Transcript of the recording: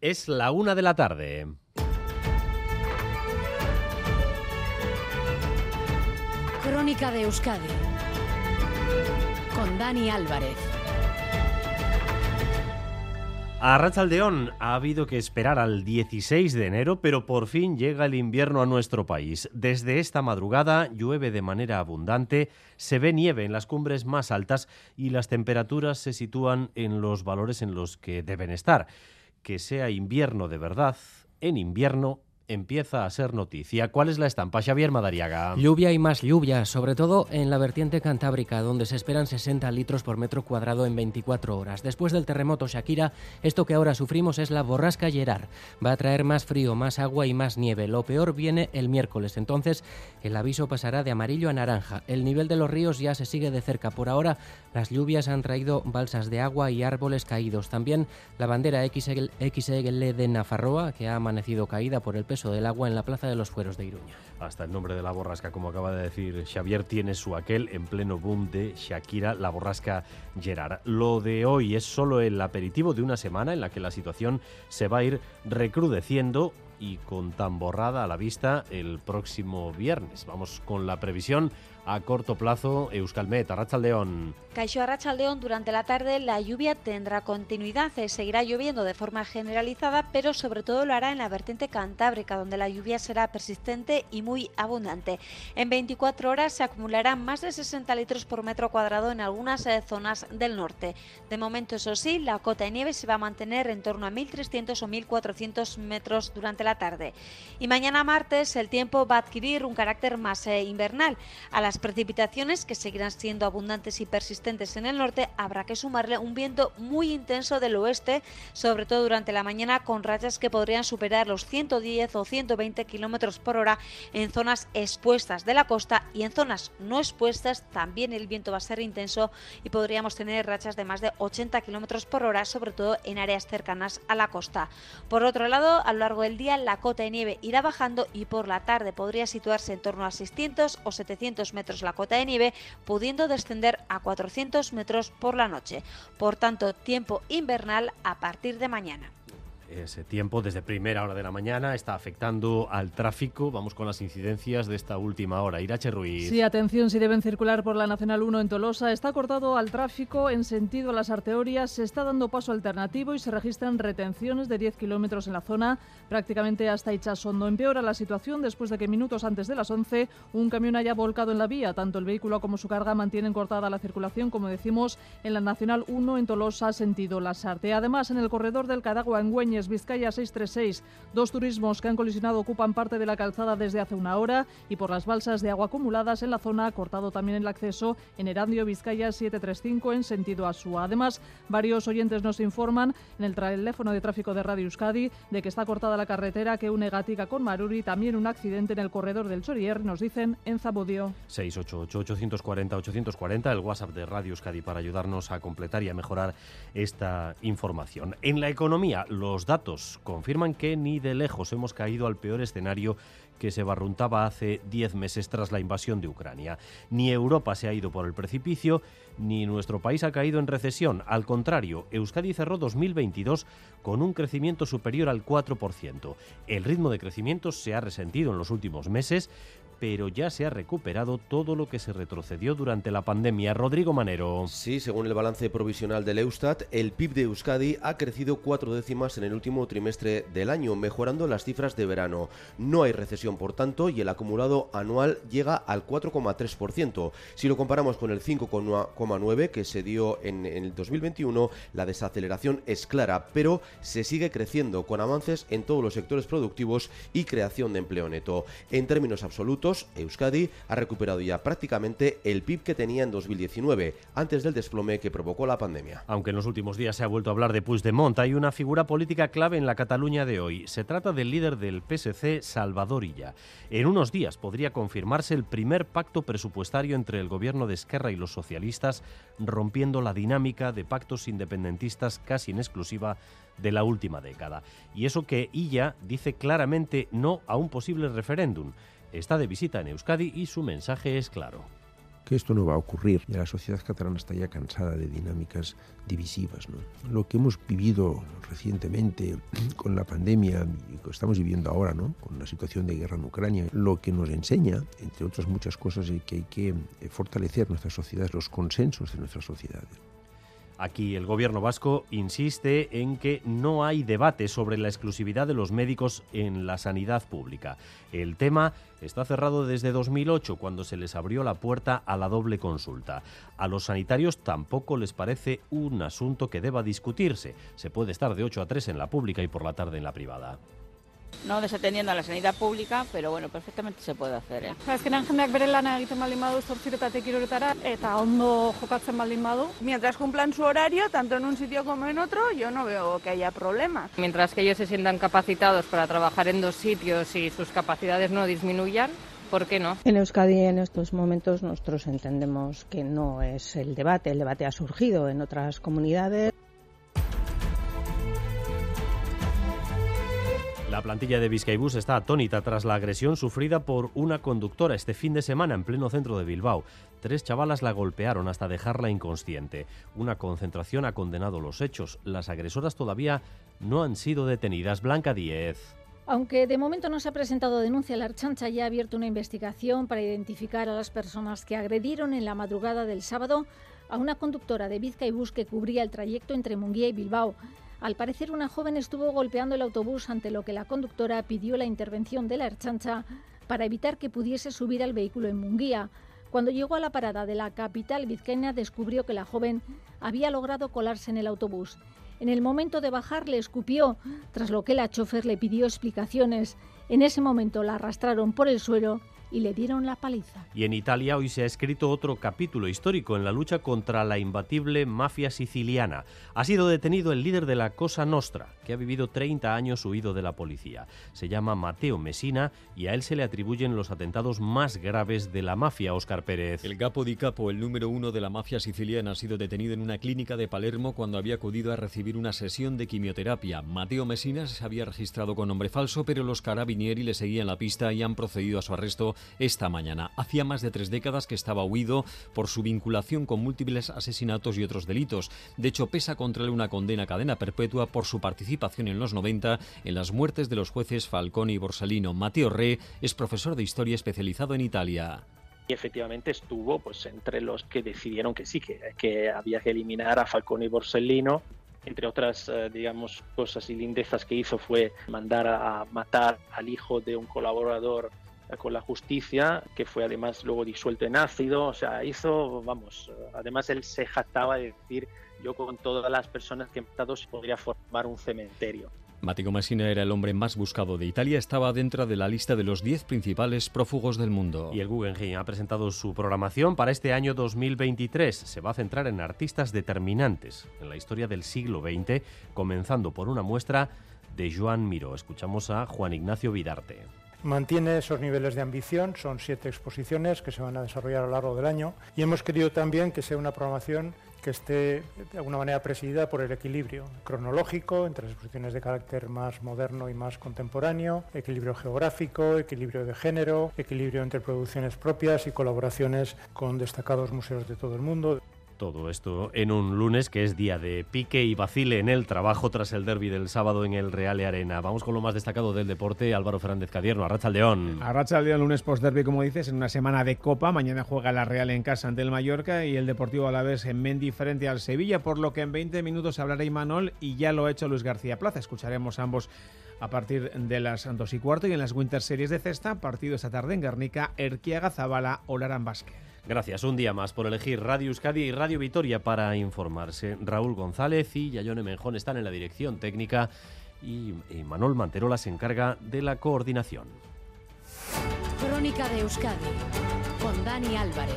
Es la una de la tarde. Crónica de Euskadi con Dani Álvarez. A Rachaldeón ha habido que esperar al 16 de enero, pero por fin llega el invierno a nuestro país. Desde esta madrugada llueve de manera abundante, se ve nieve en las cumbres más altas y las temperaturas se sitúan en los valores en los que deben estar. Que sea invierno de verdad, en invierno empieza a ser noticia. ¿Cuál es la estampa, Xavier Madariaga? Lluvia y más lluvia, sobre todo en la vertiente cantábrica, donde se esperan 60 litros por metro cuadrado en 24 horas. Después del terremoto Shakira, esto que ahora sufrimos es la borrasca Gerard. Va a traer más frío, más agua y más nieve. Lo peor viene el miércoles, entonces el aviso pasará de amarillo a naranja. El nivel de los ríos ya se sigue de cerca. Por ahora, las lluvias han traído balsas de agua y árboles caídos. También la bandera XL, de Nafarroa, que ha amanecido caída por el peso del agua en la Plaza de los Fueros de Iruña. Hasta el nombre de la borrasca, como acaba de decir Xavier, tiene su aquel en pleno boom de Shakira, la borrasca Gerard. Lo de hoy es solo el aperitivo de una semana en la que la situación se va a ir recrudeciendo y con tan borrada a la vista el próximo viernes. Vamos con la previsión a corto plazo, Euskalmet, Arrachaldeón. Caixo Arrachaldeón, durante la tarde la lluvia tendrá continuidad. Eh, seguirá lloviendo de forma generalizada, pero sobre todo lo hará en la vertiente cantábrica, donde la lluvia será persistente y muy abundante. En 24 horas se acumularán más de 60 litros por metro cuadrado en algunas eh, zonas del norte. De momento, eso sí, la cota de nieve se va a mantener en torno a 1.300 o 1.400 metros durante la tarde. Y mañana martes el tiempo va a adquirir un carácter más eh, invernal. A las precipitaciones, que seguirán siendo abundantes y persistentes en el norte, habrá que sumarle un viento muy intenso del oeste, sobre todo durante la mañana, con rayas que podrían superar los 110 o 120 kilómetros por hora en zonas expuestas de la costa y en zonas no expuestas también el viento va a ser intenso y podríamos tener rachas de más de 80 kilómetros por hora, sobre todo en áreas cercanas a la costa. Por otro lado, a lo largo del día la cota de nieve irá bajando y por la tarde podría situarse en torno a 600 o 700 metros la cota de nieve, pudiendo descender a 400 metros por la noche. Por tanto, tiempo invernal a partir de mañana. Ese tiempo desde primera hora de la mañana está afectando al tráfico. Vamos con las incidencias de esta última hora. Irache Ruiz. Sí, atención, si deben circular por la Nacional 1 en Tolosa, está cortado al tráfico en sentido a las arterias, se está dando paso alternativo y se registran retenciones de 10 kilómetros en la zona, prácticamente hasta Ichasondo. Empeora la situación después de que minutos antes de las 11 un camión haya volcado en la vía. Tanto el vehículo como su carga mantienen cortada la circulación, como decimos, en la Nacional 1 en Tolosa, sentido las Arte. Además, en el corredor del Cadagua en Güeñes, Vizcaya 636. Dos turismos que han colisionado ocupan parte de la calzada desde hace una hora y por las balsas de agua acumuladas en la zona ha cortado también el acceso en Erandio Vizcaya 735 en sentido Asúa. Además, varios oyentes nos informan en el teléfono de tráfico de Radio Euskadi de que está cortada la carretera que une Gatica con Maruri, también un accidente en el corredor del Chorier, nos dicen en Zabodio. 688-840-840, el WhatsApp de Radio Euskadi para ayudarnos a completar y a mejorar esta información. En la economía, los datos confirman que ni de lejos hemos caído al peor escenario que se barruntaba hace 10 meses tras la invasión de Ucrania. Ni Europa se ha ido por el precipicio, ni nuestro país ha caído en recesión. Al contrario, Euskadi cerró 2022 con un crecimiento superior al 4%. El ritmo de crecimiento se ha resentido en los últimos meses, pero ya se ha recuperado todo lo que se retrocedió durante la pandemia. Rodrigo Manero. Sí, según el balance provisional del Eustat, el PIB de Euskadi ha crecido cuatro décimas en el último trimestre del año, mejorando las cifras de verano. No hay recesión, por tanto, y el acumulado anual llega al 4,3%. Si lo comparamos con el 5,9% que se dio en, el 2021, la desaceleración es clara, pero se sigue creciendo con avances en todos los sectores productivos y creación de empleo neto. En términos absolutos, Euskadi ha recuperado ya prácticamente el PIB que tenía en 2019, antes del desplome que provocó la pandemia. Aunque en los últimos días se ha vuelto a hablar de Puigdemont, hay una figura política clave en la Cataluña de hoy. Se trata del líder del PSC, Salvador Illa. En unos días podría confirmarse el primer pacto presupuestario entre el gobierno de Esquerra y los socialistas, rompiendo la dinámica de pactos independentistas casi en exclusiva de la última década. Y eso que Illa dice claramente no a un posible referéndum. Está de visita en Euskadi y su mensaje es claro. que esto no va a ocurrir. Y la sociedad catalana está ya cansada de dinámicas divisivas. ¿no? Lo que hemos vivido recientemente con la pandemia y que estamos viviendo ahora, ¿no? con la situación de guerra en Ucrania, lo que nos enseña, entre otras muchas cosas, es que hay que eh, fortalecer nuestras sociedades, los consensos de nuestras sociedades. Aquí el gobierno vasco insiste en que no hay debate sobre la exclusividad de los médicos en la sanidad pública. El tema está cerrado desde 2008, cuando se les abrió la puerta a la doble consulta. A los sanitarios tampoco les parece un asunto que deba discutirse. Se puede estar de 8 a 3 en la pública y por la tarde en la privada. No desatendiendo a la sanidad pública, pero bueno, perfectamente se puede hacer. ¿eh? Azkenean jendeak bere lana egiten baldin badu zortziretatik iruretara eta ondo jokatzen baldin badu. Mientras cumplan su horario, tanto en un sitio como en otro, yo no veo que haya problemas. Mientras que ellos se sientan capacitados para trabajar en dos sitios y sus capacidades no disminuyan, ¿por qué no? En Euskadi en estos momentos nosotros entendemos que no es el debate, el debate ha surgido en otras comunidades. La plantilla de Vizcaibus está atónita tras la agresión sufrida por una conductora este fin de semana en pleno centro de Bilbao. Tres chavalas la golpearon hasta dejarla inconsciente. Una concentración ha condenado los hechos. Las agresoras todavía no han sido detenidas. Blanca Diez. Aunque de momento no se ha presentado denuncia, la Archancha ya ha abierto una investigación para identificar a las personas que agredieron en la madrugada del sábado a una conductora de Vizcaibus que cubría el trayecto entre Munguía y Bilbao. Al parecer, una joven estuvo golpeando el autobús, ante lo que la conductora pidió la intervención de la Erchancha para evitar que pudiese subir al vehículo en Munguía. Cuando llegó a la parada de la capital vizcaína, descubrió que la joven había logrado colarse en el autobús. En el momento de bajar le escupió, tras lo que la chofer le pidió explicaciones. En ese momento la arrastraron por el suelo y le dieron la paliza. Y en Italia hoy se ha escrito otro capítulo histórico en la lucha contra la imbatible mafia siciliana. Ha sido detenido el líder de la Cosa Nostra, que ha vivido 30 años huido de la policía. Se llama Mateo Messina y a él se le atribuyen los atentados más graves de la mafia, Óscar Pérez. El capo di capo, el número uno de la mafia siciliana, ha sido detenido en una clínica de Palermo cuando había acudido a recibir una sesión de quimioterapia. Mateo Messina se había registrado con nombre falso, pero los carabinieri le seguían la pista y han procedido a su arresto esta mañana. Hacía más de tres décadas que estaba huido por su vinculación con múltiples asesinatos y otros delitos. De hecho, pesa contra él una condena a cadena perpetua por su participación en los 90 en las muertes de los jueces Falcone y Borsalino. Mateo Re es profesor de historia especializado en Italia y efectivamente estuvo pues entre los que decidieron que sí, que, que había que eliminar a Falcone y Borsellino. Entre otras, eh, digamos, cosas y lindezas que hizo fue mandar a matar al hijo de un colaborador con la justicia, que fue además luego disuelto en ácido, o sea, hizo, vamos, además él se jactaba de decir, yo con todas las personas que he matado se podría formar un cementerio. Mateo Messina era el hombre más buscado de Italia, estaba dentro de la lista de los 10 principales prófugos del mundo. Y el Guggenheim ha presentado su programación para este año 2023. Se va a centrar en artistas determinantes en la historia del siglo XX, comenzando por una muestra de Joan Miró. Escuchamos a Juan Ignacio Vidarte mantiene esos niveles de ambición, son siete exposiciones que se van a desarrollar a lo largo del año y hemos querido también que sea una programación que esté de alguna manera presidida por el equilibrio cronológico entre las exposiciones de carácter más moderno y más contemporáneo, equilibrio geográfico, equilibrio de género, equilibrio entre producciones propias y colaboraciones con destacados museos de todo el mundo. Todo esto en un lunes que es día de pique y vacile en el trabajo tras el derby del sábado en el Real Arena. Vamos con lo más destacado del deporte, Álvaro Fernández Cadierno, Arracha León. Arracha León, lunes post-derby, como dices, en una semana de Copa. Mañana juega la Real en casa ante el Mallorca y el Deportivo a la vez en Mendy frente al Sevilla, por lo que en 20 minutos hablará Imanol y ya lo ha hecho Luis García Plaza. Escucharemos ambos a partir de las 2 y cuarto y en las Winter Series de Cesta, partido esta tarde en Guernica, Erquiaga, Zabala, Olarán Vázquez. Gracias un día más por elegir Radio Euskadi y Radio Vitoria para informarse. Raúl González y Yayone Menjón están en la dirección técnica y, Manuel Manterola se encarga de la coordinación. Crónica de Euskadi con Dani Álvarez.